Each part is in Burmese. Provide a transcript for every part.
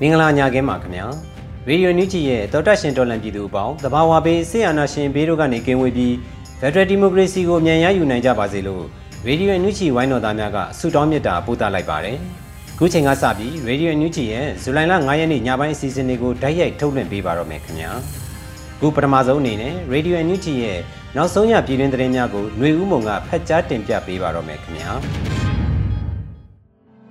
မင်္ဂလာညခင်းပါခင်ဗျာရေဒီယိုနူးဂျီရဲ့တောတရှင်တော်လန်ပြည်သူအပေါင်းတဘာဝပေးဆေးအာနာရှင်ဘေးတို့ကနေကင်းဝေးပြီးဖက်ဒရယ်ဒီမိုကရေစီကိုမြန်ရယူနိုင်ကြပါစေလို့ရေဒီယိုနူးဂျီဝိုင်းတော်သားများကဆုတောင်းမေတ္တာပို့သလိုက်ပါတယ်ခုချိန်ကစပြီးရေဒီယိုနူးဂျီရဲ့ဇူလိုင်လ9ရက်နေ့ညပိုင်းအစီအစဉ်လေးကိုတိုက်ရိုက်ထုတ်လွှင့်ပေးပါတော့မယ်ခင်ဗျာခုပထမဆုံးအနေနဲ့ရေဒီယိုနူးဂျီရဲ့နောက်ဆုံးရပြည်တွင်းသတင်းများကိုຫນွေဦးမုံကဖတ်ကြားတင်ပြပေးပါတော့မယ်ခင်ဗျာ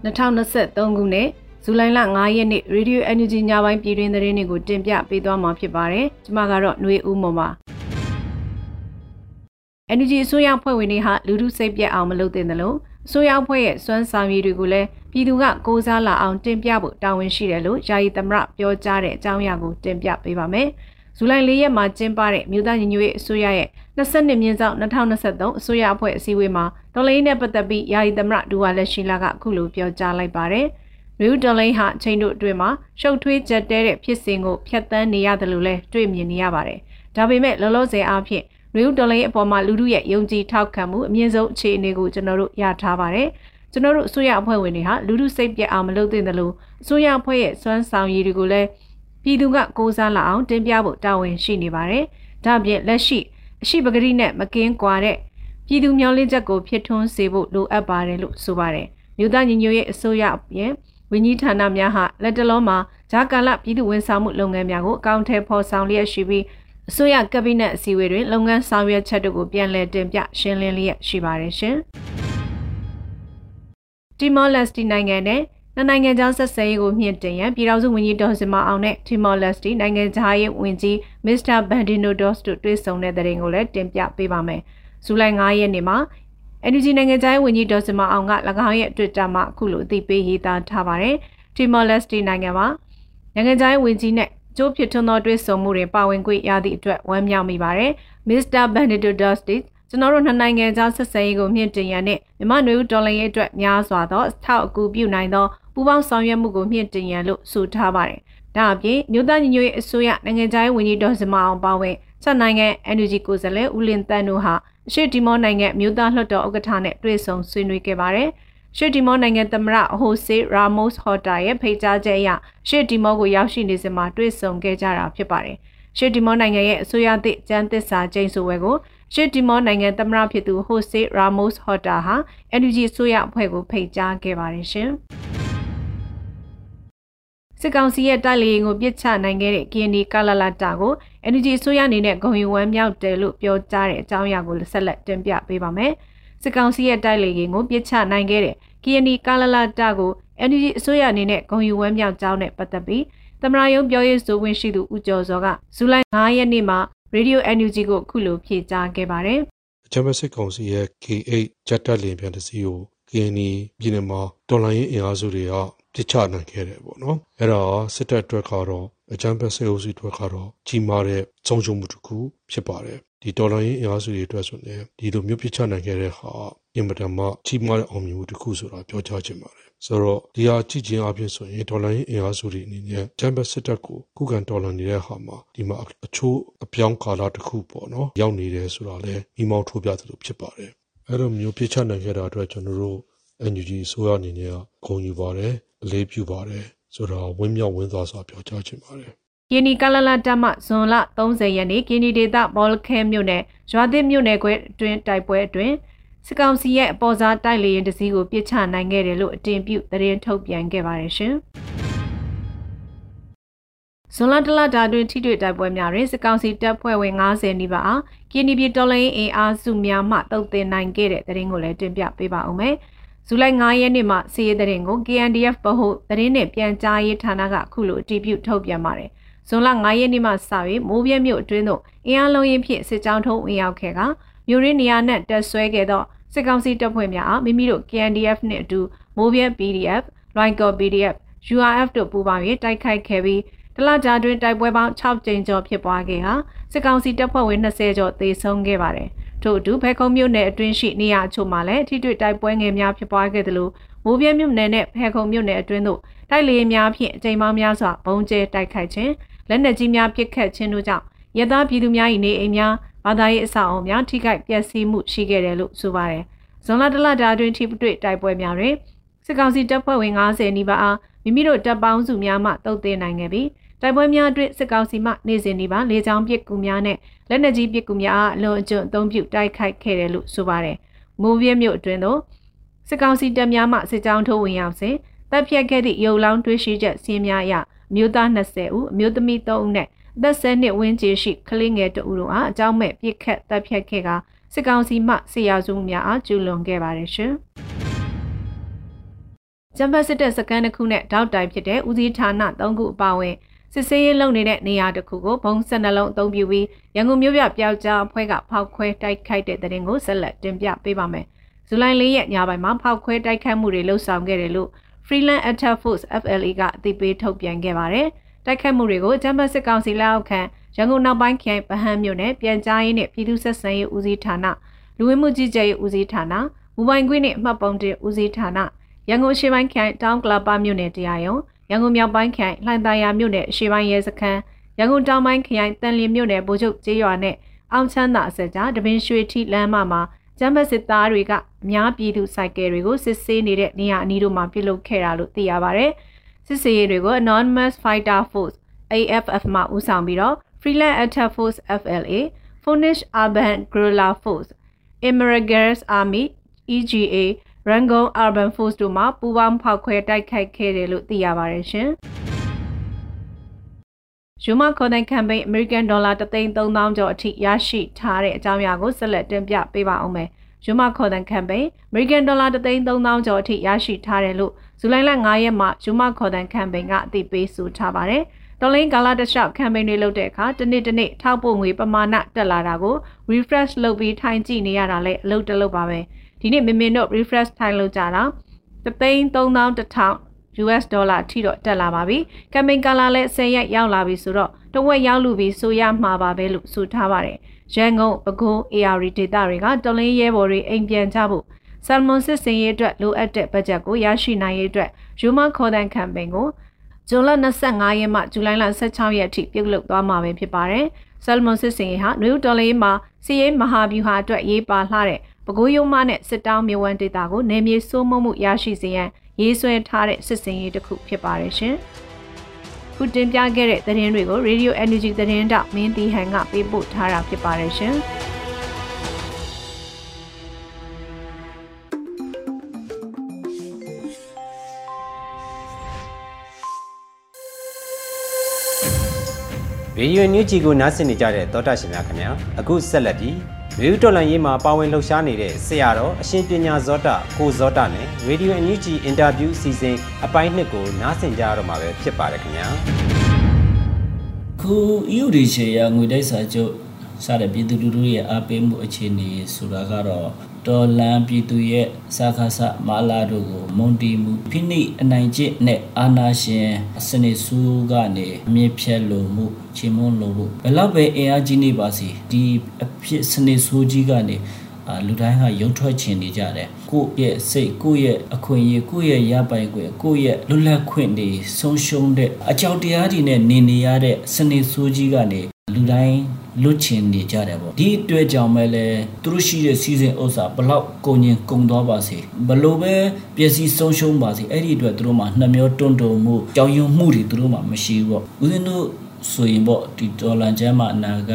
2023ခုနှစ် ဇူလိုင်လ9ရက်နေ့ Radio Energy ညပိုင်းပြည်တွင်သတင်းတွေကိုတင်ပြပေးသွားမှာဖြစ်ပါတယ်။ကျွန်မကတော့ຫນွေဦးမော်ပါ။ Energy အစိုးရဖွဲ့ဝင်တွေဟာလူထုစိတ်ပြတ်အောင်မလုပ်သင့်တယ်လို့အစိုးရဖွဲ့ရဲ့စွမ်းဆောင်ရည်တွေကိုလည်းပြည်သူကကိုးစားလာအောင်တင်ပြဖို့တာဝန်ရှိတယ်လို့ယာယီသမရပြောကြားတဲ့အကြောင်းအရာကိုတင်ပြပေးပါမယ်။ဇူလိုင်၄ရက်မှာကျင်းပတဲ့မြို့သားညီညွတ်ရေးအစိုးရရဲ့22မြင်းဆောင်2023အစိုးရအဖွဲ့အစည်းအဝေးမှာဒေါ်လာရင်းနဲ့ပတ်သက်ပြီးယာယီသမရဒူဝါလက်ရှိလာကအခုလိုပြောကြားလိုက်ပါတယ်။ နယူးဒလိန်ဟာအချိန်တို့အတွင်းမှာရှုပ်ထွေးကြက်တဲတဲ့ဖြစ်စဉ်ကိုဖျက်ဆီးနေရတယ်လို့လည်းတွေ့မြင်နေရပါတယ်။ဒါပေမဲ့လောလောဆယ်အားဖြင့်နယူးဒလိန်အပေါ်မှာလူထုရဲ့ယုံကြည်ထောက်ခံမှုအမြင့်ဆုံးအခြေအနေကိုကျွန်တော်တို့ရထားပါတယ်။ကျွန်တော်တို့အစိုးရအဖွဲ့ဝင်တွေဟာလူထုစိတ်ပြတ်အောင်မလုပ်သင့်တယ်လို့အစိုးရအဖွဲ့ရဲ့စွမ်းဆောင်ရည်တွေကိုလည်းပြည်သူကကိုးစားလာအောင်တင်ပြဖို့တာဝန်ရှိနေပါတယ်။ဒါ့အပြင်လက်ရှိအရှိပဂရိနဲ့မကင်းကွာတဲ့ပြည်သူမျှော်လင့်ချက်ကိုဖြစ်ထွန်းစေဖို့လိုအပ်ပါတယ်လို့ဆိုပါတယ်။မြို့သားညီညွတ်ရေးအစိုးရရဲ့ ဝန်ကြီးဌာနများဟာလက်တလုံးမှာဂျာကာလပြည်သူ့ဝန်ဆောင်မှုလုပ်ငန်းများကိုအကောင့်ထဲဖော်ဆောင်လျက်ရှိပြီးအစိုးရကက်ဘိနက်အစည်းအဝေးတွင်လုပ်ငန်းဆောင်ရွက်ချက်တို့ကိုပြန်လည်တင်ပြရှင်းလင်းလျက်ရှိပါတယ်ရှင်။တီမောလက်စတီနိုင်ငံနဲ့နှစ်နိုင်ငံကြားဆက်ဆံရေးကိုမြင့်တင်ရန်ပြည်ထောင်စုဝန်ကြီးဒေါ်စင်မအောင်နဲ့တီမောလက်စတီနိုင်ငံခြားရေးဝန်ကြီးမစ္စတာဘန်ဒီနိုဒေါ့စ်တို့တွေ့ဆုံတဲ့တဲ့ရင်ကိုလည်းတင်ပြပေးပါမယ်။ဇူလိုင်9ရက်နေ့မှာ NUG နိုင်ငံခြားရေးဝန်ကြီးဒေါ်စမအောင်က၎င်းရဲ့ Twitter မှာအခုလိုအသိပေးရေးသားထားပါတယ်။ Timor Leste နိုင်ငံမှာနိုင်ငံခြားရေးဝန်ကြီးနဲ့ကျိုးဖြစ်ထွန်းသောတွေ့ဆုံမှုတွေပါဝင်ခွင့်ရသည့်အတွက်ဝမ်းမြောက်မိပါတယ်။ Mr. Benedicto Dusty ကျွန်တော်တို့နှစ်နိုင်ငံကြားဆက်ဆံရေးကိုမြင့်တင်ရန်နဲ့မြန်မာ့နွေဦးဒေါ်လာရေးအတွက်များစွာသောထောက်အကူပြုနိုင်သောပူးပေါင်းဆောင်ရွက်မှုကိုမြင့်တင်ရန်လို့ဆိုထားပါတယ်။ဒါအပြင်မြို့သားညီညွတ်ရေးအစိုးရနိုင်ငံခြားရေးဝန်ကြီးဒေါ်စမအောင်ပါဝင် ဆက်နိုင်ငံ NUG ကိုယ်စားလှယ်ဦးလင်းတန်းတို့ဟာအရှိတီမောနိုင်ငံမြို့သားလွှတ်တော်ဥက္ကဋ္ဌနဲ့တွေ့ဆုံဆွေးနွေးခဲ့ပါတယ်။ရှေ့တီမောနိုင်ငံသမ္မတဟိုဆေရာမို့စ်ဟော်တာရဲ့ဖိတ်ကြားချက်အရရှေ့တီမောကိုရောက်ရှိနေစဉ်မှာတွေ့ဆုံခဲ့ကြတာဖြစ်ပါတယ်။ရှေ့တီမောနိုင်ငံရဲ့အစိုးရသည့်ကျန်းသစ္စာကျိန်ဆိုဝဲကိုရှေ့တီမောနိုင်ငံသမ္မတဖြစ်သူဟိုဆေရာမို့စ်ဟော်တာဟာ NUG အစိုးရအဖွဲ့ကိုဖိတ်ကြားခဲ့ပါတယ်ရှင်။ စစ်ကောင်စီရဲ့တိုက်လေရင်ကိုပြစ်ချနိုင်ခဲ့တဲ့ KND ကလလတာကို NUG အစိုးရအနေနဲ့ဂုံယူဝမ်းမြောက်တယ်လို့ပြောကြားတဲ့အကြောင်းအရာကိုဆက်လက်တင်ပြပေးပါမယ်။စစ်ကောင်စီရဲ့တိုက်လေရင်ကိုပြစ်ချနိုင်ခဲ့တဲ့ KND ကလလတာကို NUG အစိုးရအနေနဲ့ဂုံယူဝမ်းမြောက်ကြောင်းနဲ့ပတ်သက်ပြီးသမရယုံပြောရေးဆိုခွင့်ရှိသူဦးကျော်စောကဇူလိုင်9ရက်နေ့မှာ Radio NUG ကိုခုလိုဖြေကြားခဲ့ပါတယ်။အချမ်းမစစ်ကောင်စီရဲ့ K8 ဂျက်တက်လင်ပြန်တစီကို KND ပြည်နယ်မှာတော်လိုင်းရေးအင်အားစုတွေက ပြစ်ချနိုင်ခဲ့တယ်ပေါ့နော်အဲ့တော့စစ်တပ်အတွက်ကတော့အကြမ်းဖက်စစ်အုပ်စုအတွက်ကတော့ကြီးမားတဲ့ဆုံးရှုံးမှုတစ်ခုဖြစ်ပါတယ်ဒီတော်လိုင်းရေးအင်အားစုတွေအတွက်ဆိုရင်ဒီလိုမျိုးပြစ်ချနိုင်ခဲ့တဲ့ဟာအင်မတန်မှကြီးမားတဲ့အောင်မြင်မှုတစ်ခုဆိုတာပြောကြားချင်ပါတယ်ဆိုတော့ဒီဟာကြည့်ချင်းအပြင်ဆိုရင်ဒေါ်လာရင်းအင်အားစုတွေအနေနဲ့ဂျမ်ဘတ်စစ်တပ်ကိုခုခံဒေါ်လာနေတဲ့ဟာမှာဒီမှာအချိုးအပြောင်းကာလတစ်ခုပေါ့နော်ရောက်နေတယ်ဆိုတာလည်းမိမောင်းထိုးပြသလိုဖြစ်ပါတယ်အဲ့လိုမျိုးပြစ်ချနိုင်ခဲ့တာအတွက်ကျွန်တော်တို့ NUG အစိုးရအနေနဲ့ဂုဏ်ယူပါတယ်အလေးပြုပါတယ်ဆိုတော့ဝင်းမြောက်ဝင်းသွားစွာပြောကြားချင်ပါတယ်ကင်းနီကလလတမဇွန်လ30ရက်နေ့ကင်းနီဒေတာဘောလခဲမြို့နယ်ရွာသစ်မြို့နယ်ခွဲအတွင်းတိုက်ပွဲအတွင်းစစ်ကောင်စီရဲ့အပေါ်စားတိုက်လေရင်တစည်းကိုပြစ်ချနိုင်ခဲ့တယ်လို့အတင်ပြုသတင်းထုတ်ပြန်ခဲ့ပါတယ်ရှင်။ဇွန်လတလတာတွင်ထိတွေ့တိုက်ပွဲများတွင်စစ်ကောင်စီတပ်ဖွဲ့ဝင်90နီးပါးအားကင်းနီပြည်တော်လိုင်းအင်အားစုများမှတုတ်တင်နိုင်ခဲ့တဲ့သတင်းကိုလည်းတင်ပြပေးပါဦးမယ်။ ဇူလိုင်9ရက်နေ့မှာစီးရဲသတင်းကို KNDF ဗဟုသတင်းနဲ့ပြန်ကြားရေးဌာနကခုလိုအတည်ပြုထုတ်ပြန်ပါတယ်။ဇွန်လ9ရက်နေ့မှစပြီးမိုးပြဲမြို့အတွင်းသို့အင်အားလုံးရင်ဖြင့်စစ်ကြောင်းထုံးဝင်ရောက်ခဲ့ကမြို့ရင်းနေရာနဲ့တက်ဆွဲခဲ့သောစစ်ကောင်စီတပ်ဖွဲ့များအားမိမိတို့ KNDF နှင့်အတူမိုးပြဲ PDF, Loinco PDF, URF တို့ပူးပေါင်း၍တိုက်ခိုက်ခဲ့ပြီးတလကြာတွင်တိုက်ပွဲပေါင်း6ကြိမ်ကျော်ဖြစ်ပွားခဲ့ဟာစစ်ကောင်စီတပ်ဖွဲ့ဝင်20ကျော်သေဆုံးခဲ့ပါတယ်။ ထို့အတူဖဲခုံမြို့နယ်အတွင်းရှိနေရာအချို့မှာလည်းထိတွေ့တိုက်ပွဲငယ်များဖြစ်ပွားခဲ့သလိုမိုးပြဲမြို့နယ်နဲ့ဖဲခုံမြို့နယ်အတွင်းသို့တိုက်လေများဖြင့်အကြိမ်ပေါင်းများစွာဘုံကျဲတိုက်ခိုက်ခြင်းလက်နက်ကြီးများပစ်ခတ်ခြင်းတို့ကြောင့်ရသားပြည်သူများ၏နေအိမ်များဘာသာရေးအဆောက်အအုံများထိခိုက်ပျက်စီးမှုရှိခဲ့တယ်လို့ဆိုပါတယ်။ဇွန်လတလတာတွင်ထိတွေ့တိုက်ပွဲများတွင်စစ်ကောင်စီတပ်ဖွဲ့ဝင်90နီးပါးအားမိမိတို့တပ်ပေါင်းစုများမှတုတ်သိမ်းနိုင်ခဲ့ပြီး တိုက်ပွဲများအတွင်းစစ်ကောင်စီမှနေစဉ်ဒီပါလေကြောင်းပစ်ကူများနဲ့လက်နက်ကြီးပစ်ကူများအားအလွန်အကျွံအသုံးပြုတိုက်ခိုက်ခဲ့တယ်လို့ဆိုပါတယ်။မိုးပြဲမြို့အတွင်းသို့စစ်ကောင်စီတပ်များမှစစ်ကြောင်းထိုးဝင်ရောက်စဉ်တပ်ဖြတ်ခဲ့သည့်ရုပ်လောင်းတွေးရှိချက်စင်းများအရအမျိုးသား20ဦးအမျိုးသမီး3ဦးနဲ့အသက်10နှစ်ဝန်းကျင်ရှိကလေးငယ်2ဦးတို့အားအကြောင်းမဲ့ပြစ်ခတ်တပ်ဖြတ်ခဲ့ကစစ်ကောင်စီမှစစ်ရာစုများအားကျူးလွန်ခဲ့ပါတယ်ရှင်။ဂျမ်ဘတ်စစ်တပ်စကန်တစ်ခုနဲ့တောက်တိုင်ဖြစ်တဲ့ဦးစီးဌာန၃ခုအပါအဝင် စစ်ဆေးရေးလုပ်နေတဲ့နေရာတစ်ခုကိုဘုံ၁၂လုံးအသုံးပြုပြီးရန်ကုန်မြို့ပြပျောက်ကြားအဖွဲ့ကဖောက်ခွဲတိုက်ခိုက်တဲ့တဲ့ရင်ကိုဆက်လက်တင်ပြပေးပါမယ်။ဇူလိုင်၄ရက်ညပိုင်းမှာဖောက်ခွဲတိုက်ခိုက်မှုတွေလှုပ်ဆောင်ခဲ့တယ်လို့ Freeland Attack Force FLA ကအသိပေးထုတ်ပြန်ခဲ့ပါတယ်။တိုက်ခိုက်မှုတွေကိုဂျမ်ဘတ်စစ်ကောင်စီလက်အောက်ခံရန်ကုန်နောက်ပိုင်းခရိုင်ဗဟန်းမြို့နယ်ပြန်ကြားရေးနဲ့ပြည်သူ့ဆက်ဆံရေးဦးစီးဌာနလူဝင်မှုကြီးကြပ်ရေးဦးစီးဌာနမူပိုင်ခွင့်နဲ့အမှတ်ပုံတင်ဦးစီးဌာနရန်ကုန်ရှေ့ပိုင်းခရိုင်တောင်ကလပါမြို့နယ်တရားရုံး ရန်ကုန်မြောက်ပိုင်းခရိုင်လှိုင်သာယာမြို့နယ်အရှေ့ပိုင်းရဲစခန်းရန်ကုန်တောင်ပိုင်းခရိုင်တန်လင်းမြို့နယ်ဗိုလ်ချုပ်ကျေးရွာနဲ့အောင်ချမ်းသာအစကြားတပင်ရွှေထီလမ်းမမှာကျမ်းပတ်စစ်သားတွေကအများပြည်သူစိုက်ကယ်တွေကိုစစ်ဆေးနေတဲ့နေရာအနီးတို့မှာပြုလုပ်ခဲ့တာလို့သိရပါဗျ။စစ်ဆေးရေးတွေကို Anonymous Fighter Force AFF မှဦးဆောင်ပြီးတော့ Freelance Attack Force FLA, Finnish Urban Guerrilla Force, Emergers Army EGA Rangoon Urban Force တို့မှပူးပေါင်းဖောက်ခွဲတိုက်ခိုက်ခဲ့တယ်လို့သိရပါတယ်ရှင်။ယူမခေါ်တဲ့ campaign American Dollar 33000ကျော်အထိရရှိထားတဲ့အကြောင်းအရာကိုဆက်လက်တင်ပြပေးပါအောင်မယ်။ယူမခေါ်တဲ့ campaign American Dollar 33000ကျော်အထိရရှိထားတယ်လို့ဇူလိုင်လ9ရက်မှာယူမခေါ်တဲ့ campaign ကအသိပေးဆိုထားပါတယ်။တော်လင်းကာလာတလျှောက် campaign တွေလုပ်တဲ့အခါတစ်နေ့တစ်နေ့ထောက်ပို့ငွေပမာဏတက်လာတာကို refresh လုပ်ပြီးထိုင်ကြည့်နေရတာလည်းအလုပ်တလုပ်ပါပဲ။ ဒီနေ့မင်မင်တို့ refresh ထိုင်လို့ကြတာ331,000 US ဒေါ်လာထိတော့တက်လာပါပြီ။ကမ်ပိန်းကာလာလည်း10ရက်ရောက်လာပြီဆိုတော့တဝက်ရောက်လူပြီဆိုရမှာပါပဲလို့ဆိုထားပါတယ်။ရန်ကုန်ပဲခူး AR ဒေတာတွေကတော်လင်းရဲဘော်တွေအိမ်ပြန်ကြဖို့ဆယ်မွန်စစ်စင်ရေးအတွက်လိုအပ်တဲ့ဘတ်ဂျက်ကိုရရှိနိုင်ရေးအတွက်ယူမခေါ်တဲ့ကမ်ပိန်းကိုဇွန်လ25ရက်မှဇူလိုင်လ16ရက်အထိပြုလုပ်သွားမှာပဲဖြစ်ပါတယ်။ ဆယ်မွန်စစ်စင်ရေးဟာနယူးတော်လင်းမှာစီးရေးမဟာဗျူဟာအတွက်ရေးပါလှတဲ့ပဲခူးရုံးမနဲ့စစ်တောင်းမြဝန်းဒေတာကိုနေမြေစိုးမိုးမှုရရှိစေရန်ရေးဆွဲထားတဲ့စစ်စင်ရေးတစ်ခုဖြစ်ပါတယ်ရှင်။ခုတင်ပြခဲ့တဲ့သတင်းတွေကို Radio Energy သတင်းတောက်မင်းတီဟန်ကပေးပို့ထားတာဖြစ်ပါတယ်ရှင်။ Radio NUG ကိုနားဆင်နေကြတဲ့သောတာရှင်များခင်ဗျာအခုဆက်လက်ပြီးရေဒီယိုတော်လန်ရေးမှာပါဝင်လှုပ်ရှားနေတဲ့ဆရာတော်အရှင်ပညာဇောတကိုဇောတနဲ့ရေဒီယိုအန်ယူဂျီအင်တာဗျူးအစီအစဉ်အပိုင်းနှစ်ကိုနားဆင်ကြရတော့မှာပဲဖြစ်ပါတယ်ခင်ဗျာခုအယူဒီရှေရငွေတိုက်စာချုပ်စတဲ့ပြည်သူလူထုရဲ့အားပေးမှုအခြေအနေဆိုတာကတော့ တော်လန်ပြည်သူရဲ့စာခါဆမာလာတို့ကိုမွန်တီမှုဖိနိအနိုင်ကျင့်နဲ့အာနာရှင်စနစ်စုကနေအမြင့်ဖြတ်လို့မှုချေမွန်းလို့ဘယ်တော့ပဲအင်အားကြီးနေပါစီဒီအဖြစ်စနစ်ဆိုးကြီးကနေအာလူတိုင်းကရုံထွက်ချင်နေကြတယ်ကိုယ့်ရဲ့စိတ်ကိုယ့်ရဲ့အခွင့်အရေးကိုယ့်ရဲ့ရပိုင်ခွင့်ကိုယ့်ရဲ့လွတ်လပ်ခွင့်တွေဆုံးရှုံးတဲ့အကြောက်တရားတွေနဲ့နေနေရတဲ့စနစ်ဆိုးကြီးကနေလူတိုင်း လွတ်ချင်နေကြတယ်ပေါ့ဒီအတွက်ကြောင့်ပဲလေသူတို့ရှိတဲ့စီစဉ်ဥစ္စာဘလောက်ကုန်ရင်ကုန်သွားပါစေဘလို့ပဲပျက်စီးဆုံးရှုံးပါစေအဲ့ဒီအတွက်သူတို့မှာနှမျောတွန်းတုံမှုကြောင်ယုံမှုတွေသူတို့မှာမရှိဘူးပေါ့ဦးဇင်းတို့ဆိုရင်ပေါ့ဒီဒေါ်လာကျမ်းမှာအနာက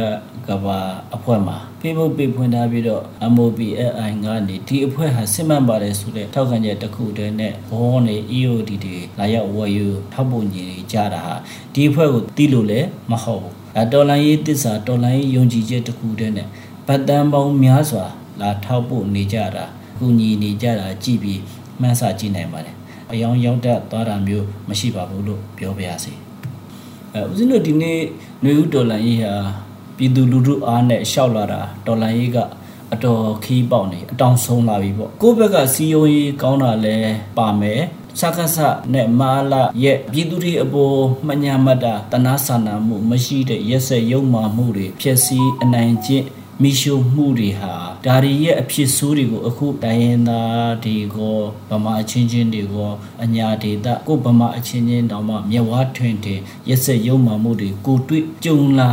ကဘာအဖွဲ့မှာ Facebook ပေးဖွင့်ထားပြီးတော့ MOPFI ကနေဒီအဖွဲ့ဟာစစ်မှန်ပါတယ်ဆိုတဲ့ထောက်ခံချက်တစ်ခုတည်းနဲ့ဘောနေ EOD တွေလာရောက်ဝယ်ယူထောက်ပုံကြီးကြတာဟာဒီအဖွဲ့ကိုတီးလို့လည်းမဟုတ်ဘူး အဲတော်လိုင်းရေးတစ္ဆာတော်လိုင်းရေးယုံကြည်ချက်တစ်ခုတည်းနဲ့ဗတ်တန်ပေါင်းများစွာလာထောက်ပို့နေကြတာကူညီနေကြတာကြည့်ပြီးမှန်းဆကြည့်နိုင်ပါတယ်အယောင်ရောက်တတ်သွားတာမျိုးမရှိပါဘူးလို့ပြောပါရစေအဲဦးဇင်းတို့ဒီနေ့ຫນွေဦးဒေါ်လာရေးဟာပြည်သူလူထုအားနဲ့ရှောက်လာတာဒေါ်လာရေးကအတော်ခီးပေါက်နေအတောင်ဆုံးလာပြီပေါ့ကိုယ့်ဘက်ကစီယုံရေးကောင်းတာလဲပါမယ် စကားဆနဲ့မာလာရဲ့ပြည်သူတွေအပေါ်မညာမတတနာဆန္ဒမှုမရှိတဲ့ရက်ဆက်ယုံမာမှုတွေဖြစ်စီအနိုင်ကျင့် မိရှုမှုတွေဟာဒါရီရဲ့အဖြစ်ဆိုးတွေကိုအခုတိုင်းရင်းသားတွေကိုဗမာအချင်းချင်းတွေကိုအညာဒေတာကိုဗမာအချင်းချင်းတောင်မှမြဝါထွင်တယ်ရက်စက်ရုံမှမှုတွေကိုတွေ့ကြုံလာ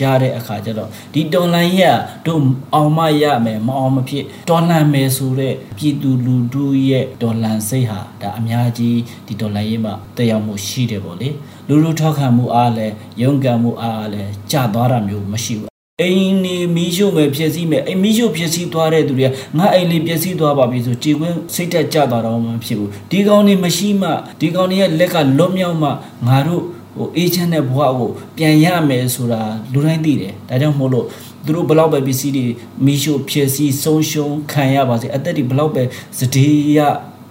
ကြတဲ့အခါကျတော့ဒီတော်လန်ရဲ့တို့အောင်မရမယ်မအောင်မဖြစ်တော်လန်မယ်ဆိုတဲ့ပြည်သူလူထုရဲ့တော်လန်စိတ်ဟာဒါအများကြီးဒီတော်လန်ရဲ့မှာတက်ရောက်မှုရှိတယ်ပေါ့လေလူလူထောက်ခံမှုအားလည်းရုန်းကန်မှုအားလည်းကြသွားတာမျိုးမရှိဘူး အိမ်နေမီးရှို့မယ်ဖြစ်စည်းမယ်အိမ်မီးရှို့ဖြစ်စည်းသွားတဲ့သူတွေကငါအိမ်လေးဖြစ်စည်းသွားပါပြီဆိုကြည်ကွင်းစိတ်တက်ကြသွားတော့မှဖြစ်ဘူးဒီကောင်နေမရှိမှဒီကောင်နေရဲ့လက်ကလွတ်မြောက်မှငါတို့ဟိုအေးချမ်းတဲ့ဘဝကိုပြန်ရမယ်ဆိုတာလူတိုင်းသိတယ်ဒါကြောင့်မို့လို့သူတို့ဘလောက်ပဲပစ္စည်းတွေမီးရှို့ဖြစ်စည်းဆုံးရှုံးခံရပါစေအသက်တွေဘလောက်ပဲစတေးရ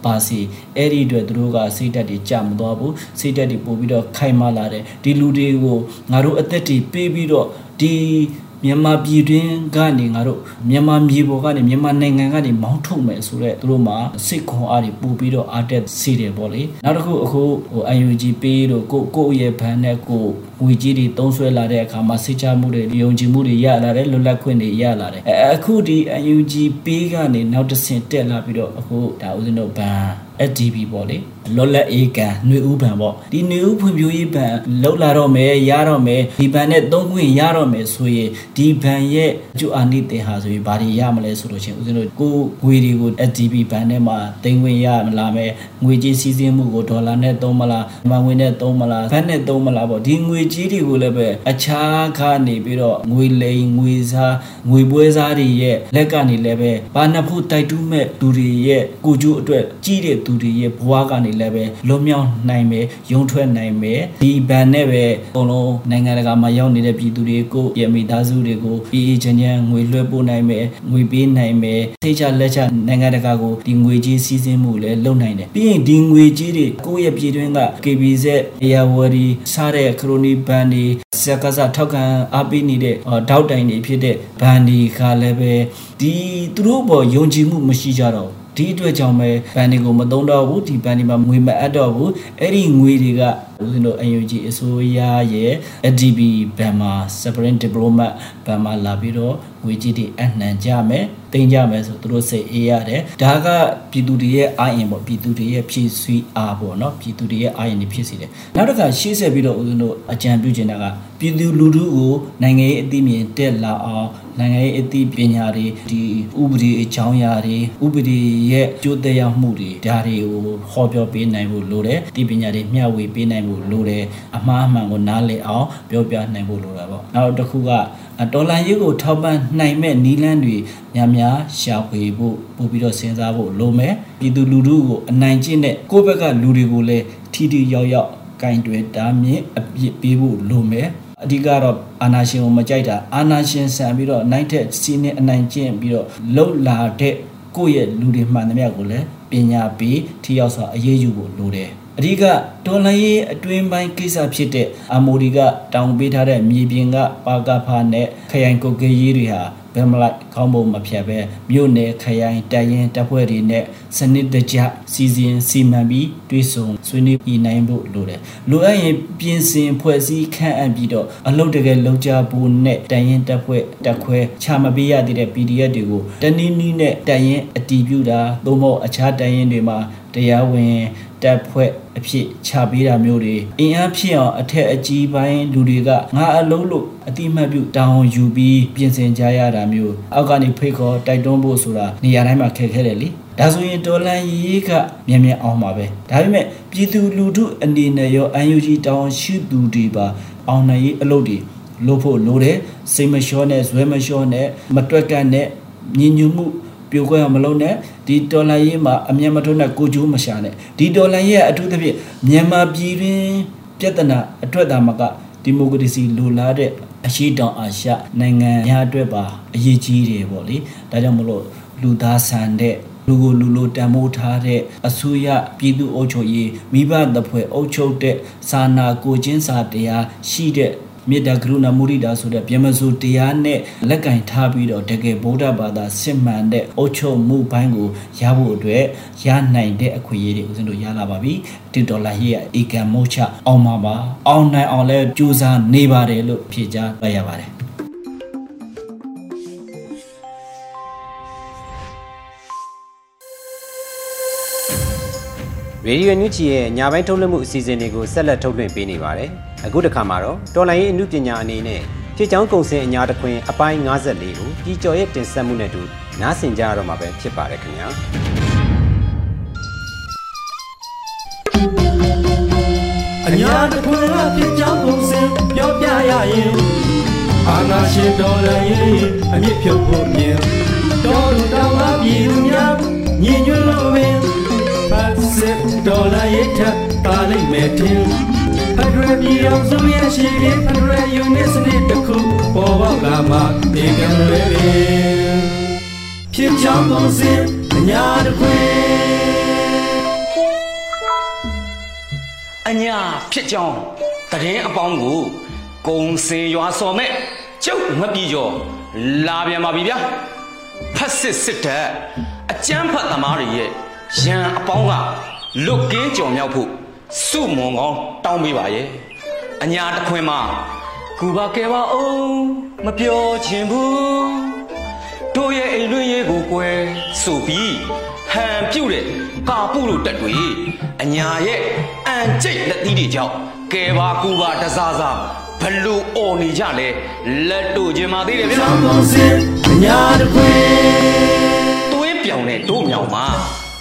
ပါစီအဲ့ဒီအတွက်သူတို့ကစိတ်ဓာတ်တွေကြမသွားဘူးစိတ်ဓာတ်တွေပို့ပြီးတော့ခိုင်မာလာတယ်ဒီလူတွေကိုငါတို့အသက်တွေပေးပြီးတော့ဒီ မြန်မာပြည်တွင်းကနေငါတို့မြန်မာမြေပေါ်ကနေမြန်မာနိုင်ငံကနေမောင်းထုတ်မယ်ဆိုတော့သူတို့မှာစိတ်ခွန်အားတွေပို့ပြီးတော့အားတက်စေတယ်ပေါ့လေနောက်တစ်ခုအခုဟို UNG ပေးတို့ကိုကိုရဲ့ဘန်းနဲ့ကိုငွေကြီးတွေတုံးဆွဲလာတဲ့အခါမှာစိတ်ချမှုတွေယုံကြည်မှုတွေရလာတယ်လွတ်လပ်ခွင့်တွေရလာတယ်အခုဒီ UNG ပေးကနေနောက်တစ်ဆင့်တက်လာပြီးတော့အခုဒါဦးဇင်းတို့ဘန်း FDB ပေါ့လေ လော်လက်အေကန်ຫນွေဥပံပေါ့ဒီຫນွေဥဖွံ့ဖြိုးရေးဘဏ်လောက်လာတော့မယ်ရတော့မယ်ဒီဘဏ်နဲ့သုံးခွင့်ရတော့မယ်ဆိုရင်ဒီဘဏ်ရဲ့အကျိုးအာနိသင်ဟာဆိုရင်ဘာတွေရမလဲဆိုလို့ချင်းဦးဇင်းတို့ကိုငွေတွေကို FDB ဘဏ်ထဲမှာတင်ခွင့်ရမလားမယ်ငွေကြေးစီးဆင်းမှုကိုဒေါ်လာနဲ့သုံးမလားမငွေနဲ့သုံးမလားဘဏ်နဲ့သုံးမလားပေါ့ဒီငွေကြေးတွေကိုလည်းပဲအခြားကနေပြီးတော့ငွေလိမ်ငွေစားငွေပွဲစားတွေရဲ့လက်ကနေလည်းပဲဘာနှစ်ဖို့တိုက်တူးမဲ့သူတွေရဲ့ကိုကျိုးအတွက်ကြီးတဲ့သူတွေရဲ့ဘဝကနေ လည်းပဲလွတ်မြောက်နိုင်မယ်ရုံထွက်နိုင်မယ်ဒီဘန်နဲ့ပဲအကုန်လုံးနိုင်ငံတကာမှာရောက်နေတဲ့ပြည်သူတွေကိုရဲ့မိသားစုတွေကိုအေးအေးချမ်းချမ်းငွေလွှဲပို့နိုင်မယ်ငွေပေးနိုင်မယ်သိချလက်ချနိုင်ငံတကာကိုဒီငွေကြီးစီးဆင်းမှုလည်းလုပ်နိုင်တယ်ပြီးရင်ဒီငွေကြီးတွေကိုယ့်ရဲ့ပြည်တွင်းက KBZ အရာဝရီစားတဲ့ခရိုနီဘန်တွေစကားစားထောက်ခံအားပေးနေတဲ့တောက်တိုင်တွေဖြစ်တဲ့ဘန်တွေကလည်းပဲဒီသူတို့ဘောယုံကြည်မှုမရှိကြတော့ ဒီအတွက်ကြောင့်ပဲဘန်တွေကိုမသုံးတော့ဘူးဒီဘန်တွေမှာငွေမအပ်တော့ဘူးအဲ့ဒီငွေတွေကဦးဇင်းတို့ UNG အစိုးရရဲ့ ADB ဘန်မှာ separate diplomat ဘန်မှာလာပြီးတော့ငွေကြီးတွေအနှံကြမယ်တင်ကြမယ်ဆိုသူတို့စိတ်အေးရတယ်ဒါကပြည်သူတွေရဲ့အာရင်ပေါ့ပြည်သူတွေရဲ့ဖြည့်ဆွေးအားပေါ့နော်ပြည်သူတွေရဲ့အာရင်တွေဖြစ်စေတယ်နောက်တစ်ခါရှေ့ဆက်ပြီးတော့ဦးဇင်းတို့အကြံပြုချင်တာကပြည်သူလူထုကိုနိုင်ငံရေးအသိမြင်တက်လာအောင်နိုင်ငံရေးအသိပညာတွေဒီဥပဒေအကြောင်းအရာတွေဥပဒေရဲ့ကြိုးသက်ရောက်မှုတွေဒါတွေကိုဟောပြောပေးနိုင်ဖို့လိုတယ်ဒီပညာတွေမျှဝေပေးနိုင်ဖို့လိုတယ်အမှားအမှန်ကိုနားလည်အောင်ပြောပြနိုင်ဖို့လိုတာပေါ့နောက်တစ်ခုကဒေါ်လာရေးကိုထောက်ပံ့နိုင်မဲ့နီးလန်းတွေများများရှာဖွေဖို့ပို့ပြီးတော့စဉ်းစားဖို့လိုမယ်ပြည်သူလူထုကိုအနိုင်ကျင့်တဲ့ကိုယ့်ဘက်ကလူတွေကိုလည်းထီထီရောက်ရောက်ကင်တွယ်တားမြင့်အပြစ်ပေးဖို့လိုမယ်အဓိကတော့အာနာရှင်ကိုမကြိုက်တာအာနာရှင်ဆန်ပြီးတော့နိုင်တဲ့စီးနေအနိုင်ကျင့်ပြီးတော့လှုပ်လာတဲ့ကိုယ့်ရဲ့လူတွေမှန်သမျှကိုလည်းပညာပေးထိရောက်စွာအရေးယူဖို့လိုတယ် အဓိကဒေါ်လာရေးအတွင်းပိုင်းကိစ္စဖြစ်တဲ့အမိုဒီကတောင်းပေးထားတဲ့မြေပြင်ကပါကဖာနဲ့ခရိုင်ကုတ်ကေးရေးတွေဟာဘယ်မလိုက်ခေါင်းပုံမဖြတ်ပဲမြို့နယ်ခရိုင်တိုင်ရင်တပ်ဖွဲ့တွေနဲ့စနစ်တကျစီစဉ်စီမံပြီးတွဲဆုံဆွေးနွေးပြီးနိုင်ဖို့လိုတယ်လိုအပ်ရင်ပြင်ဆင်ဖွဲ့စည်းခန့်အပ်ပြီးတော့အလုပ်တကယ်လုပ်ကြဖို့နဲ့တိုင်ရင်တပ်ဖွဲ့တပ်ခွဲချမပေးရသေးတဲ့ PDF တွေကိုတနည်းနည်းနဲ့တိုင်ရင်အတီးပြူတာသို့မဟုတ်အခြားတိုင်ရင်တွေမှာတရားဝင် တပ်ဖွဲ့အဖြစ်ချပေးတာမျိုးတွေအင်အားဖြစ်အောင်အထက်အကြီးပိုင်းလူတွေကငါအလုံးလို့အတိမတ်ပြုတောင်းယူပြီးပြင်ဆင်ကြရတာမျိုးအောက်ကနေဖိတ်ခေါ်တိုက်တွန်းဖို့ဆိုတာနေရာတိုင်းမှာခက်ခဲတယ်လေဒါဆိုရင်တော်လန်ရေးကမြန်မြန်အောင်ပါပဲဒါပေမဲ့ပြည်သူလူထုအနေနဲ့ရော UNG တောင်းရှိသူတွေပါအောင်နိုင်ရေးအလုပ်တွေလုပ်ဖို့လိုတယ်စိတ်မလျှောနဲ့ဇွဲမလျှောနဲ့မတွက်ကန့်နဲ့ညီညွတ်မှု ပြိုကွဲအောင်မလုပ်နဲ့ဒီတော်လိုင်းရေးမှာအမျက်မထုတ်နဲ့ကိုကျိုးမရှာနဲ့ဒီတော်လိုင်းရေးအထူးသဖြင့်မြန်မာပြည်တွင်ပြဿနာအတွက်သာမကဒီမိုကရေစီလိုလားတဲ့အရှိတောင်အာရှနိုင်ငံများအတွက်ပါအရေးကြီးတယ်ပေါ့လေဒါကြောင့်မလို့လူသားဆန်တဲ့လူကိုလူလိုတန်မိုးထားတဲ့အစိုးရပြည်သူအုပ်ချုပ်ရေးမိဘတဖွဲ့အုပ်ချုပ်တဲ့စာနာကိုချင်းစာတရားရှိတဲ့ မေတ္တာကရုဏာမုရိဒာဆိုတဲ့ပြမစုတရားနဲ့လက်ကင်ထားပြီးတော့တကယ်ဗုဒ္ဓဘာသာစစ်မှန်တဲ့အုပ်ချုပ်မှုဘိုင်းကိုရဖို့အတွက်ရနိုင်တဲ့အခွင့်အရေးတွေဦးဇင်းတို့ရလာပါပြီတီဒေါ်လာရဲ့အေကံမိုးချအောင်ပါပါအောင်နိုင်အောင်လဲကြိုးစားနေပါတယ်လို့ဖြေကြားပါရပါတယ် ရေဒီယိုညူချီရဲ့ညပိုင်းထုတ်လွှင့်မှုအစီအစဉ်တွေကိုဆက်လက်ထုတ်လွှင့်ပေးနေပါတယ်။အခုတစ်ခါမှာတော့တော်လိုင်းရေးအမှုပညာအနေနဲ့ဖြစ်ချောင်းကုံစင်အညာတခွင်အပိုင်း54ကိုကြီးကျော်ရဲ့တင်ဆက်မှုနဲ့တူနားဆင်ကြရတော့မှာပဲဖြစ်ပါတယ်ခင်ဗျာ။အညာတခွင်ကဖြစ်ချောင်းကုံစင်ပြောပြရရင်အာနာရှင်တော်လည်းရင်အမြင့်ဖြုတ်ဖို့မြင်တော်လူတော်မှာပြည်သူများညီညွတ်လို့ပင်စစ် ဒေါ်လာရိတ်ထပါလိမ့်မယ်ထင်ဖက်ဒရယ်ပြည်အောင်စုရဲ့ရှိတဲ့ဖက်ဒရယ်ယူနစ်စနစ်တစ်ခုပေါ်ပေါက်လာမှဒီကံတွေပင်ဖြစ်ချောင်းကုန်စင်အညာတခွေအညာဖြစ်ကြောင်းတရင်အပေါင်းကိုကုံစင်ရွာစော်မဲ့ကျုပ်ငပြီကျော်လာပြန်ပါပြီဗျာဖက်စစ်စစ်တပ်အကျန်းဖတ်သမားတွေရဲ့ရန်အပေါင်းက လွတ်ကင်းကြော်မြောက်ဖို့စုမွန်ကောင်းတောင်းပေးပါရဲ့အညာတခွင်မှာကူပါကဲပါအောင်မပြောချင်ဘူးတို့ရဲ့အိမ်လွင်ရေးကိုကွယ်ဆိုပြီးဟန်ပြုတ်တဲ့ကာပုလို့တက်တွေအညာရဲ့အန်ကျိတ်လက်သီးတွေကြောင့်ကဲပါကူပါတစားစားဘလို့အော်နေကြလဲလက်တို့ခြင်းမသေးတယ်ဗျာ။ဘောင်းစင်အညာတခွင်သွေးပြောင်တဲ့တို့မြောင်မှာ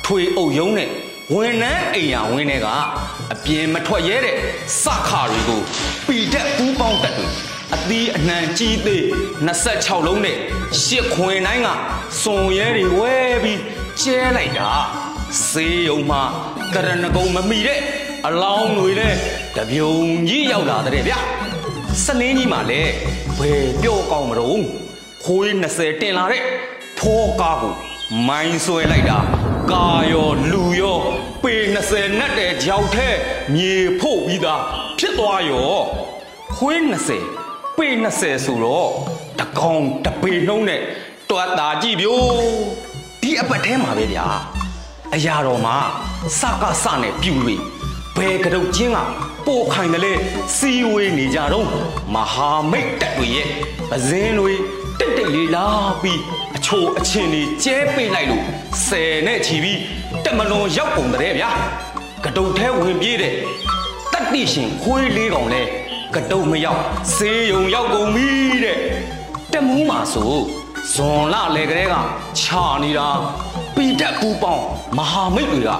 ထွေအုပ်ယုံနဲ့ ဝန်နှန်းအိမ်ယာဝင်းတွေကအပြင်းမထွက်ရဲတဲ့စခါတွေကိုပီတက်ပူးပေါင်းတက်တွေအသီးအနှံကြီးသေး26လုံးနဲ့ရှစ်ခွင်တိုင်းကစွန်ရဲတွေဝဲပြီးကျဲလိုက်တာစေးယုံမှာကရဏဂုံမမိတဲ့အလောင်းတွေနဲ့တပြုံကြီးရောက်လာတဲ့ဗျစလင်းကြီးမှာလည်းဘယ်ပြောကောင်းမလို့ခွေး20တင်လာတဲ့ဖောကားကိုမိုင်းဆွဲလိုက်တာ ကာရောလူရောပေ20နဲ့တဲ့ကြောက်ထဲမြေဖို့ပြီးသားဖြစ်သွားရောခွေး20ပေ20ဆိုတော့တကောင်တပေနှုံးနဲ့တွတ်တာကြည့်ပြို့ဒီအပတ်ထဲမှာပဲဗျာအရာတော်မှာစကစနဲ့ပြူတွေဘယ်ကတုတ်ချင်းကပို့ခိုင်တယ်လေစီဝေးနေကြတော့မဟာမိတ်တက်တွေရဲ့ပဇင်းတွေတိတ်တိတ်လေးလာပြီးအ ချိုအချင်းတွေကျဲပိတ်လိုက်လို့ဆယ်နဲ့ချီပြီးတက်မလွန်ရောက်ပုံတဲ့ဗျာကတုတ်ထဲဝင်ပြေးတဲ့တတိရှင်ခွေးလေးကောင်လဲကတုတ်မရောက်ဆေးရုံရောက်ကုန်ပြီတဲ့တမူးမှာဆိုဇွန်လလေကလေးကခြာနေတာပိတက်ပူပေါင်းမဟာမိတ်တွေက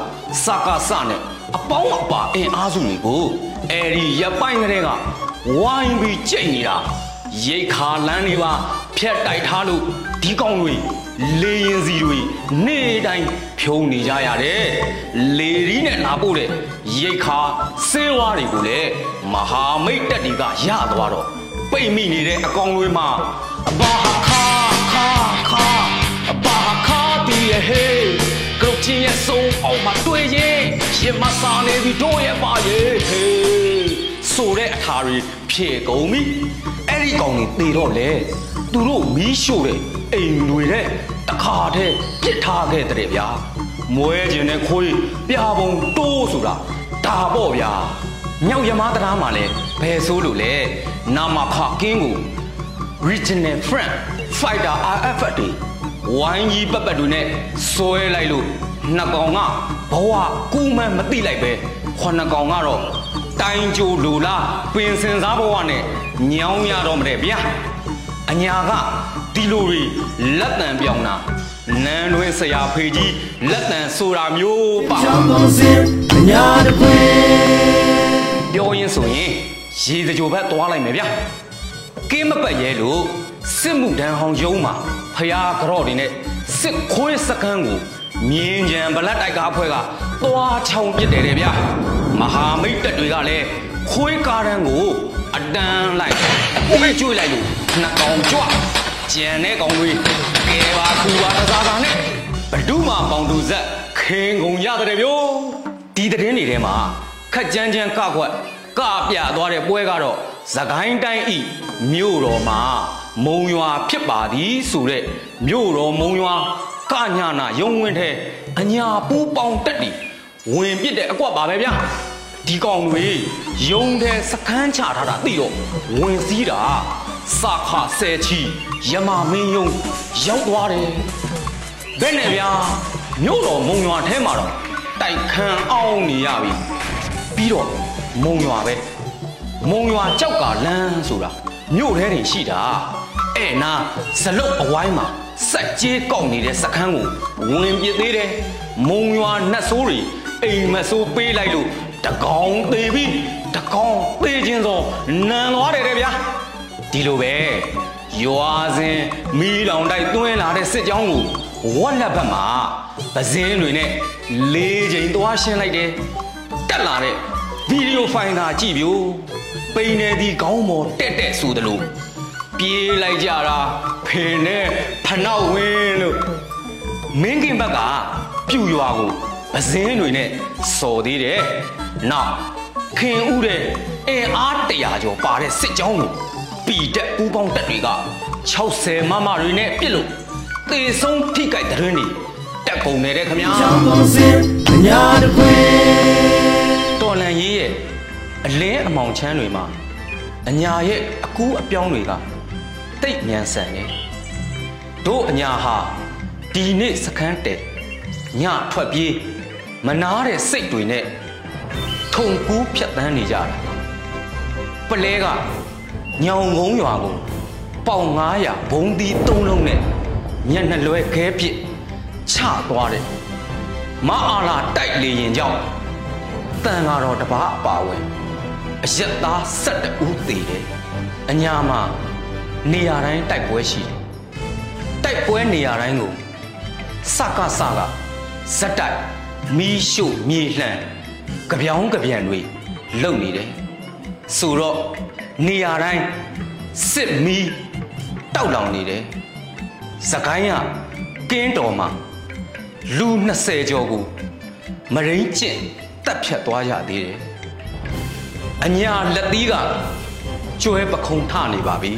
စကားစနဲ့အပေါင်းအပါအင်အားစုတွေကိုအဲဒီရပိုင်းကလေးကဝိုင်းပြီးကြိတ်နေတာရိတ်ခါလန်းနေပါ ဖြက်တိုက်ထားလို့ဒီကောင်တွေလေရင်စီတွေနေ့တိုင်းဖြုံနေကြရတယ်လေရီးနဲ့လာပို့တဲ့ရိတ်ခါစေးဝါးတွေကိုလည်းမဟာမိတ်တက်တီကရသွားတော့ပိတ်မိနေတဲ့အကောင်တွေမှာအဘာခါခါခါအဘာခါတီးရဲ့ဟေးကရုတ်ချင်းရဲ့ဆုံးအောင်မတွေ့ရင်ရင်မစားနေပြီတို့ရဲ့ပါရဲ့ဟေးဆိုတဲ့အထာတွေဖြေကုန်ပြီအဲ့ဒီကောင်တွေတေတော့လေ သူတို့မီးရှို့တဲ့အိမ်တွေတဲ့တခါတည်းပြစ်ထားခဲ့တဲ့ဗျာမွဲခြင်းနဲ့ခွေးပြပုံတိုးဆိုတာဒါပေါ့ဗျာမြောက်ရမားတရားမှာလဲဘယ်ဆိုးလို့လဲနာမခကင်းကို regional front fighter RF တွေဝိုင်းကြီးပတ်ပတ်တွေနဲ့ဆွဲလိုက်လို့နှစ်ကောင်ကဘဝကူမှန်မသိလိုက်ပဲခုနှစ်ကောင်ကတော့တိုင်းကြိုလူလားပင်စင်စားဘဝနဲ့ညောင်းရတော့မတဲ့ဗျာ အညာကဒီလိုတွေလက်တံပြောင်းတာနန်းတွင်ဆရာဖေကြီးလက်တံဆိုတာမျိုးပါချောင်းကုန်စင်အညာတခွေပြောရင်ဆိုရင်ရရေစကြိုဘက်သွားလိုက်မယ်ဗျာကင်းမပတ်ရဲလို့စစ်မှုတန်းဟောင်းယုံမှာဖျားကြော့တွေနဲ့စစ်ခွေးစကန်းကိုမြင်းကြံဗလက်တိုက်ကားဖွဲ့ကသွားချောင်းပစ်တယ်တဲ့ဗျာမဟာမိတ်တပ်တွေကလည်းခွေးကားတန်းကိုအတန်းလိုက်ပြေးကျွေးလိုက်လို့ နှစ်ကောင်ကြွကြံတဲ့ကောင်တွေကဲပါခူပါတစားစားနဲ့ဘဒုမာပေါင်သူဇက်ခင်းကုန်ရတယ်ဗျို့ဒီတဲ့င်းတွေထဲမှာခက်ကြမ်းကြမ်းကကွက်ကပြသွားတဲ့ပွဲကတော့သခိုင်းတိုင်းဤမြို့တော်မှာမုံရွာဖြစ်ပါသည်ဆိုတဲ့မြို့တော်မုံရွာကညာနာရုံဝင်ထဲအညာပူးပေါင်းတက်တီဝင်ပြစ်တဲ့အကွက်ပါပဲဗျာဒီကောင်တွေယုံတဲ့စကန်းချထားတာသိတော့ဝင်စည်းတာ စာခဆဲချီယမမင်းယုံရောက်သွားတယ်ဘယ်နဲ့ဗျာမြို့တော်မုံရွာထဲမှာတော့တိုက်ခန်းအောင်နေရပြီပြီးတော့မုံရွာပဲမုံရွာကြောက်ကလန်းဆိုတာမြို့ထဲတွေရှိတာအဲ့နာဇလုတ်အဝိုင်းမှာစက်ကြေးကောက်နေတဲ့စခန်းကိုဝင်ပြစ်သေးတယ်မုံရွာနှက်ဆိုးတွေအိမ်မဆိုးပေးလိုက်လို့တကောင်သေးပြီတကောင်သေးခြင်းသောနန်သွားတယ်တဲ့ဗျာ ဒီလိုပဲရွာစဉ်မီးလောင်တိုက်တွင်းလာတဲ့စစ်ကြောင်းကိုဝက်လက်ဘက်မှာပဇင်းတွေနဲ့လေးချိန်သွားရှင်းလိုက်တယ်တက်လာတဲ့ဗီဒီယိုဖိုင်သာကြည့်ပြိုပိန်နေဒီခေါင်းပေါ်တက်တက်ဆိုသလိုပြေးလိုက်ကြတာဖင်နဲ့ဖနောက်ဝင်းလို့မင်းကင်ဘက်ကပြူရွာကိုပဇင်းတွေနဲ့စော်သေးတယ်နောက်ခင်ဥတဲ့အင်အားတရာကျော်ပါတဲ့စစ်ကြောင်းကို ပီတက်ပူးပေါင်းတက်တွေက60မမတွေနဲ့ပြစ်လို့သေဆုံးထိကြိုက်တဲ့ရင်းတွေတက်ကုန်နေတဲ့ခမညာချောင်းကုန်စင်အညာတခွေတော်လန်ရေးရဲ့အလင်းအမောင်ချမ်းတွေမှာအညာရဲ့အကူအပြောင်းတွေကတိတ်မြန်ဆန်နေတို့အညာဟာဒီနေ့စခန်းတဲ့ညထွက်ပြေးမနာတဲ့စိတ်တွေနဲ့ထုံကူးဖြတ်တန်းနေကြတာပလဲက ညောင်ကုန်းရွာကိုပေါင်900ဘုံသီး၃လုံးနဲ့ညက်နှလွဲခဲပစ်ချသွားတယ်မအားလာတိုက်လေရင်ကြောင့်တန်ကတော့တပားအပါဝင်အရက်သားဆက်တဦးသေးတယ်အညာမှာနေရာတိုင်းတိုက်ပွဲရှိတယ်တိုက်ပွဲနေရာတိုင်းကိုစကစကဇက်တိုက်မီးရှို့မြေလှန်ကြပြောင်းကြပြန်တွေလုံနေတယ် ဆိုတော့နေရာတိုင်းစစ်မီးတောက်လောင်နေတယ်စကိုင်းကကင်းတော်မှာလူ20ကျော်ကိုမရင်းကျင့်တက်ဖြတ်သွားရသေးတယ်။အညာလက်သီးကကျွဲပခုံထနေပါပြီ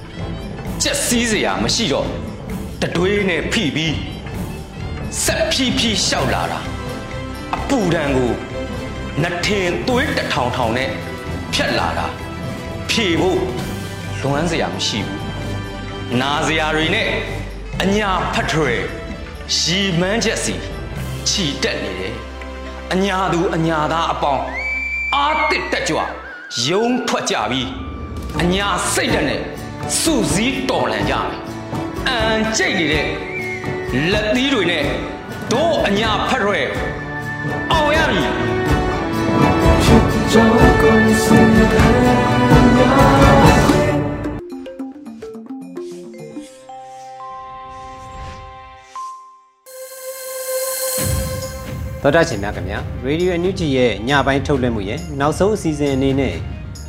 ။ချက်စည်းစရာမရှိတော့တတွေးနဲ့ဖိပြီးဆက်ဖြီးဖြီးရှောက်လာတာအပူဒဏ်ကိုနှထင်သွေးတထောင်ထောင်နဲ့ ဖြတ်လာတာဖြေဖို့လွမ်းစရာမရှိဘူး။နာစရာတွေနဲ့အညာဖတ်ထွယ်ရီမန်းချက်စီခြီတက်နေတယ်။အညာသူအညာသားအပေါင်းအာတစ်တက်ကြွယုံထွက်ကြပြီးအညာစိတ်ဓာတ်နဲ့စုစည်းတော်လန်ကြမယ်။အန်ကြိတ်နေတဲ့လက်သီးတွေနဲ့တို့အညာဖတ်ထွယ်အောင်ရပြီချောင်းကုန်စင်အညာ တခွေသောတာရှင်များခင်ဗျာရေဒီယိုအန်ယူဂျီရဲ့ညပိုင်းထုတ်လွှင့်မှုရဲ့နောက်ဆုံးအစီအစဉ်အနေနဲ့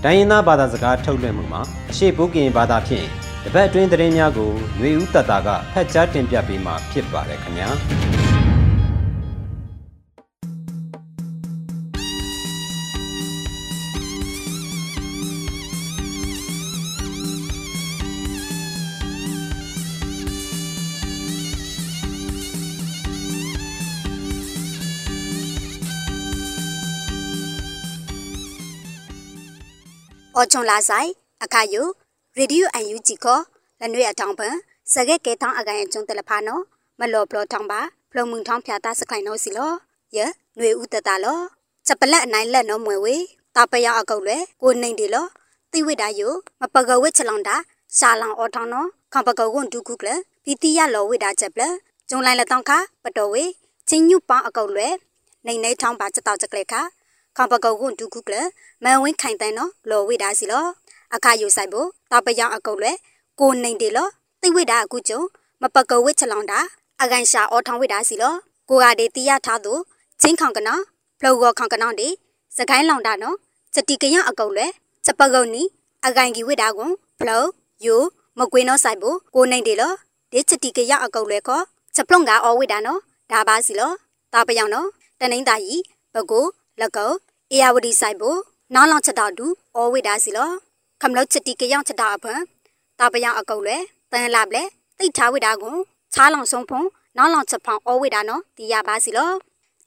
တိုင်းရင်းသားဘာသာစကားထုတ်လွှင့်မှုမှာအရှိဘုကင်ဘာသာဖြင့်တပတ်အတွင်းသတင်းများကိုຫນွေဦးတတာကဖတ်ကြားတင်ပြပေးမှာဖြစ်ပါတယ်ခင်ဗျာ အော်ချွန်လာဆိုင်အခါယုရေဒီယိုအန်ယူဂျီကိုလနွေအထောင်ပန်စကဲကဲထောင်းအကန်ကျုံတယ်လဖာနော်မလော်ဘလော်ထောင်းပါဖလုံမှုန်ထောင်းဖြာတာစခိုင်နော်စီလောယနွေဦးတတလောချက်ပလက်အနိုင်လက်နော်မွေဝေတာပရအကုတ်လေကိုနှိမ့်တယ်လောတိဝိတာယုမပကဝစ်ချလောင်တာရှာလောင်အော်ထောင်းနော်ခံပကဝွန်ဒုခုကလပီတီရလောဝိတာချက်ပလကျုံလိုက်လက်တောင်းခပတော်ဝေချင်းညုပောင်းအကုတ်လွဲနေနေထောင်းပါချက်တော့ချက်ကလေးခ ခေါပကောကွန်ဒုခုကလမန်ဝင်းခိုင်တန်နော်လော်ဝိတာစီလောအခါယူဆိုင်ဖို့တပယောင်အကုတ်လဲကိုနေတယ်လောသိဝိတာအခုကျုံမပကောဝစ်ချလောင်တာအကန်ရှာအောထောင်းဝိတာစီလောကိုကတည်းတီးရထားသူချင်းခေါင်ကနော်ဖလောကောခေါင်ကနော်ဒီစကိုင်းလောင်တာနော်စတိကရအကုတ်လဲစပကုတ်နီအကန်ကြီးဝိတာကွန်ဖလောယူမကွေးနော်ဆိုင်ဖို့ကိုနေတယ်လောဒီစတိကရအကုတ်လဲခေါ်စပလုံကအော်ဝိတာနော်ဒါပါစီလောတာပယောင်နော်တနိမ့်တာကြီးဘကိုလက်ကော အေယာဝတီဆိုင်ဖို့နောင်းလောင်ချက်တော်တူအော်ဝိတာစီလောခမလို့ချက်တီကယောင်ချက်တော်အဖန်တာပယောင်အကုတ်လဲတန်လာပလဲတိတ်ထားဝိတာကွန်ချားလောင်ဆုံးဖုံနောင်းလောင်ချက်ဖောင်အော်ဝိတာနော်ဒီရပါစီလော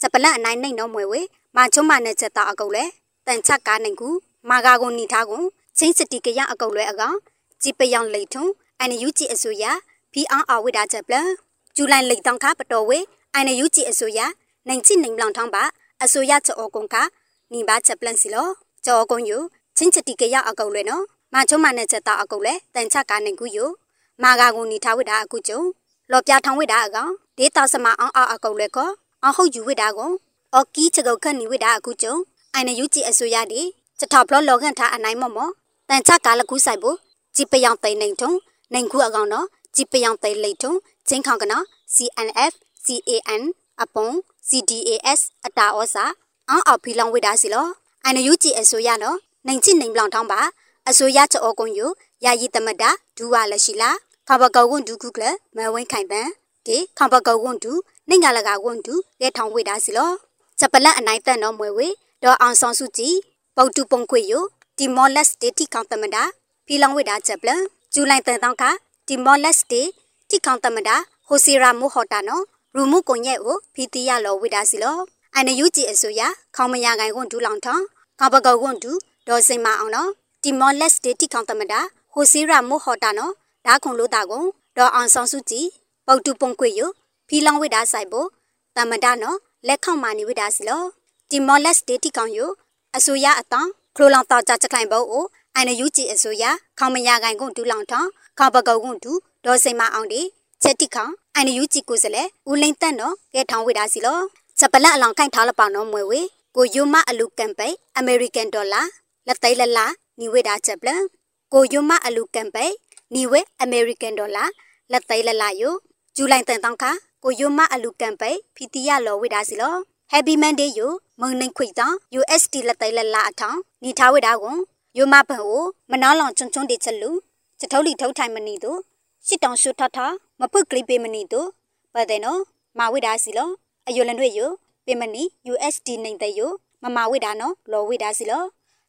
ချက်ပလက်အနိုင်နိုင်တော့မွေဝေမာချုံမနဲ့ချက်တော်အကုတ်လဲတန်ချက်ကားနိုင်ကူမာကာကိုနီထားကွန်ချင်းစတီကရအကုတ်လဲအကောင်ကြည်ပယောင်လိတ်ထုံအန်ယူကြည်အစိုးရဖီအောင်အဝိတာချက်ပလဇူလိုင်လိတ်တောင်ခါပတော်ဝေအန်ယူကြည်အစိုးရနိုင်ချိနိုင်လောင်ထောင်းပါအစိုးရချောကုံခ နီဘာချက်ပလန်စီလောချောကုံယူချင်းချတီကရအကုတ်လဲနော်မာချုံမနဲ့ချက်တော်အကုတ်လဲတန်ချက်ကားနိုင်ကူယူမာကာကိုနီထားဝိတာအခုကျုံလော်ပြထောင်းဝိတာအကောင်ဒေတာစမအောင်အအကုတ်လဲကောအဟုတ်ယူဝိတာကွန်အော်ကီချကုတ်ခန့်နီဝိတာအခုကျုံအိုင်နယူကြည်အစိုးရဒီချက်ထော်ဘလော့လော်ခန့်ထားအနိုင်မော့မော့တန်ချက်ကားလကူးဆိုင်ဖို့ကြည်ပယောင်တိန်နိုင်ထုံနိုင်ခုအကောင်နော်ကြည်ပယောင်တိန်လိတ်ထုံချင်းခေါင်ကနော် CNF CAN အပုံ CDAS အတာဩစာ အောင်အော်ဖီလောင်ဝိတာစီလောအိုင်နယူကြည်အစိုးရနော်နိုင်ချစ်နိုင်ပလောင်ထောင်းပါအစိုးရချောကုံယူယာယီတမတာဒူဝါလက်ရှိလားခဘကောက်ဝန်ဒူခုကလမဝင်းခိုင်ပန်ဒီခဘကောက်ဝန်ဒူနိုင်ငါလကဝန်ဒူရဲထောင်ဝိတာစီလောချက်ပလက်အနိုင်တန်တော့မွေဝေဒေါ်အောင်ဆောင်စုကြည်ပုတ်တူပုံခွေယိုတီမောလက်စတေတီကောင်တမတာဖီလောင်ဝိတာချက်ပလဇူလိုင်တန်တောင်းခတီမောလက်စတေတီကောင်တမတာဟိုစီရာမိုဟော်တာနော်ရူမှုကွန်ရက်ကိုဖီတီရလောဝိတာစီလော အန်ယူဂျီအစိုးရခေါမရကိုင်ကွန်ဒူလောင်ထောင်းကဘကောက်ကွန်ဒူဒေါ်စိန်မအောင်နော်တီမောလက်စတေတီကောင်တမတာဟိုစီရာမိုဟော်တာနော်ဒါခုံလို့တာကွန်ဒေါ်အောင်ဆောင်စုကြည်ပုတ်တူပုံခွေယိုဖီလောင်ဝိတာဆိုင်ဖို့တမတာနော်လက်ခေါမာနီဝိတာစီလောတီမောလက်စတေတီကောင်ယိုအစိုးရအတောင်ခလိုလောင်တောက်ကြချက်ခိုင်ဖို့အိုအန်ယူဂျီအစိုးရခေါမရကိုင်ကွန်ဒူလောင်ထောင်းခေါဘကောက်ကွန်ဒူဒေါ်စိန်မအောင်ဒီချက်တိခေါအန်ယူဂျီကိုစလဲဦးလိန်တန်နော်ကဲထောင်းဝိတာစီလော ချက်ပလက်အလောင်ခိုင်ထားလပောင်နော်မွေဝေကိုယိုမအလူကမ်ပိတ်အမေရိကန်ဒေါ်လာလက်သိလလာနီဝိတာချက်ပလကိုယိုမအလူကမ်ပိတ်နီဝေအမေရိကန်ဒေါ်လာလက်သိလလာယိုဇူလိုင်တန်တောင်းခါကိုယိုမအလူကမ်ပိတ်ဖီတီယလောဝိတာစီလော Happy Monday ယိုမုံနိုင်ခွေတောင်း USD လက်သိလလာအထောင်းနီထားဝိတာကွန်ယိုမဘန်ကိုမနောင်းလောင်ချွန်းချွန်းတေချက်လူချက်ထုတ်လီထုတ်ထိုင်မနီတို့ရှစ်တောင်ရှုထထမဖုတ်ကလေးပေးမနီတို့ပတ်တဲ့နော်မာဝိတာစီလော အယိုလန်တွေယိုပေးမနီ USD နိုင်တဲ့ယိုမမဝိတာနော်လောဝိတာစီလော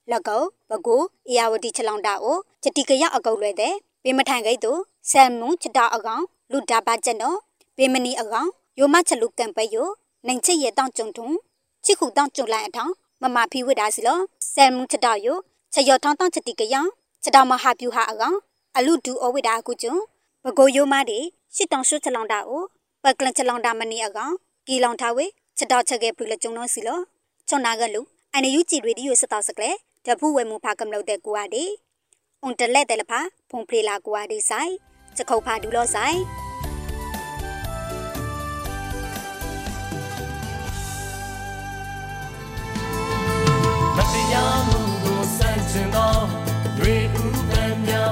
လက်ကောဘကိုအေယာဝတီချလောင်တာကိုချက်တီကရအကုတ်လွဲတဲ့ပေးမထိုင်ကိတ်တို့ဆမ်မွန်ချက်တာအကောင်လူဒါပါချက်နော်ပေးမနီအကောင်ယိုမချက်လူကံပဲယိုနိုင်ချက်ရဲ့တောင်းကြုံထုံချစ်ခုတောင်းကြုံလိုက်အထောင်မမဖီဝိတာစီလောဆမ်မွန်ချက်တာယိုချက်ရထောင်းတောင်းချက်တီကရချက်တာမဟာပြူဟာအကောင်အလူဒူအဝိတာကူကျုံဘကိုယိုမတွေရှစ်တောင်ရှုချလောင်တာကိုပကလန်ချလောင်တာမနီအကောင် ကီလောင်ထားဝေချက်တော့ချက်ခဲ့ပြီလေကျုံတော့စီလောချွန်နာကလူအန်ယူကြည်ရေဒီယိုစတောက်စကလေတဖူဝဲမူဖာကမလို့တဲ့ကိုအားဒီအွန်တလက်တယ်လဖာဖုန်ဖလေလာကိုအားဒီဆိုင်ချက်ခုတ်ဖာဒူလို့ဆိုင်မတရားမှုကိုစန့်ကျင်သောတွေဥပံများ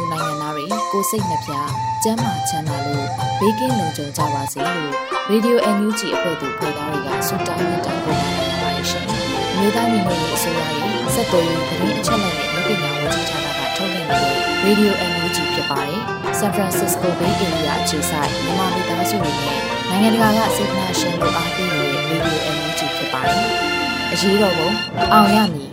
ကိုစိတ်နှပြကျန်းမာချမ်းသာလို့ဘေးကင်းလုံခြုံကြပါစေလို့ Radio NUG အဖွဲ့သူဖေသားတွေကဆုတောင်းမြတ်တာပို့တာနေပါတယ်ရှင်။မြေသားမျိုးတွေအစိုးရရဲ့စက်တော်ရင်သတင်းအချက်အလက်တွေလုပ်ပညာဝန်ကြီးဌာနကထုတ်လွှင့်နေတဲ့ Radio NUG ဖြစ်ပါတယ်။ San Francisco Bay Area အခြေစိုက်မြန်မာမိသားစုတွေနဲ့နိုင်ငံတကာကစေတနာရှင်တို့အားပေးနေတဲ့ Radio NUG ဖြစ်ပါတယ်။အရေးတော်ပုံအောင်ရမည်